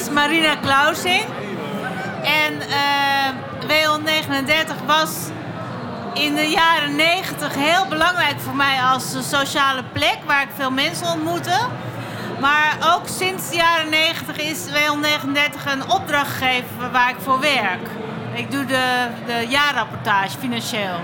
is Marina Klausing. En eh, uh, W139 was in de jaren 90 heel belangrijk voor mij als sociale plek waar ik veel mensen ontmoette. Maar ook sinds de jaren 90 is W139 een opdrachtgever waar ik voor werk. Ik doe de, de jaarrapportage financieel.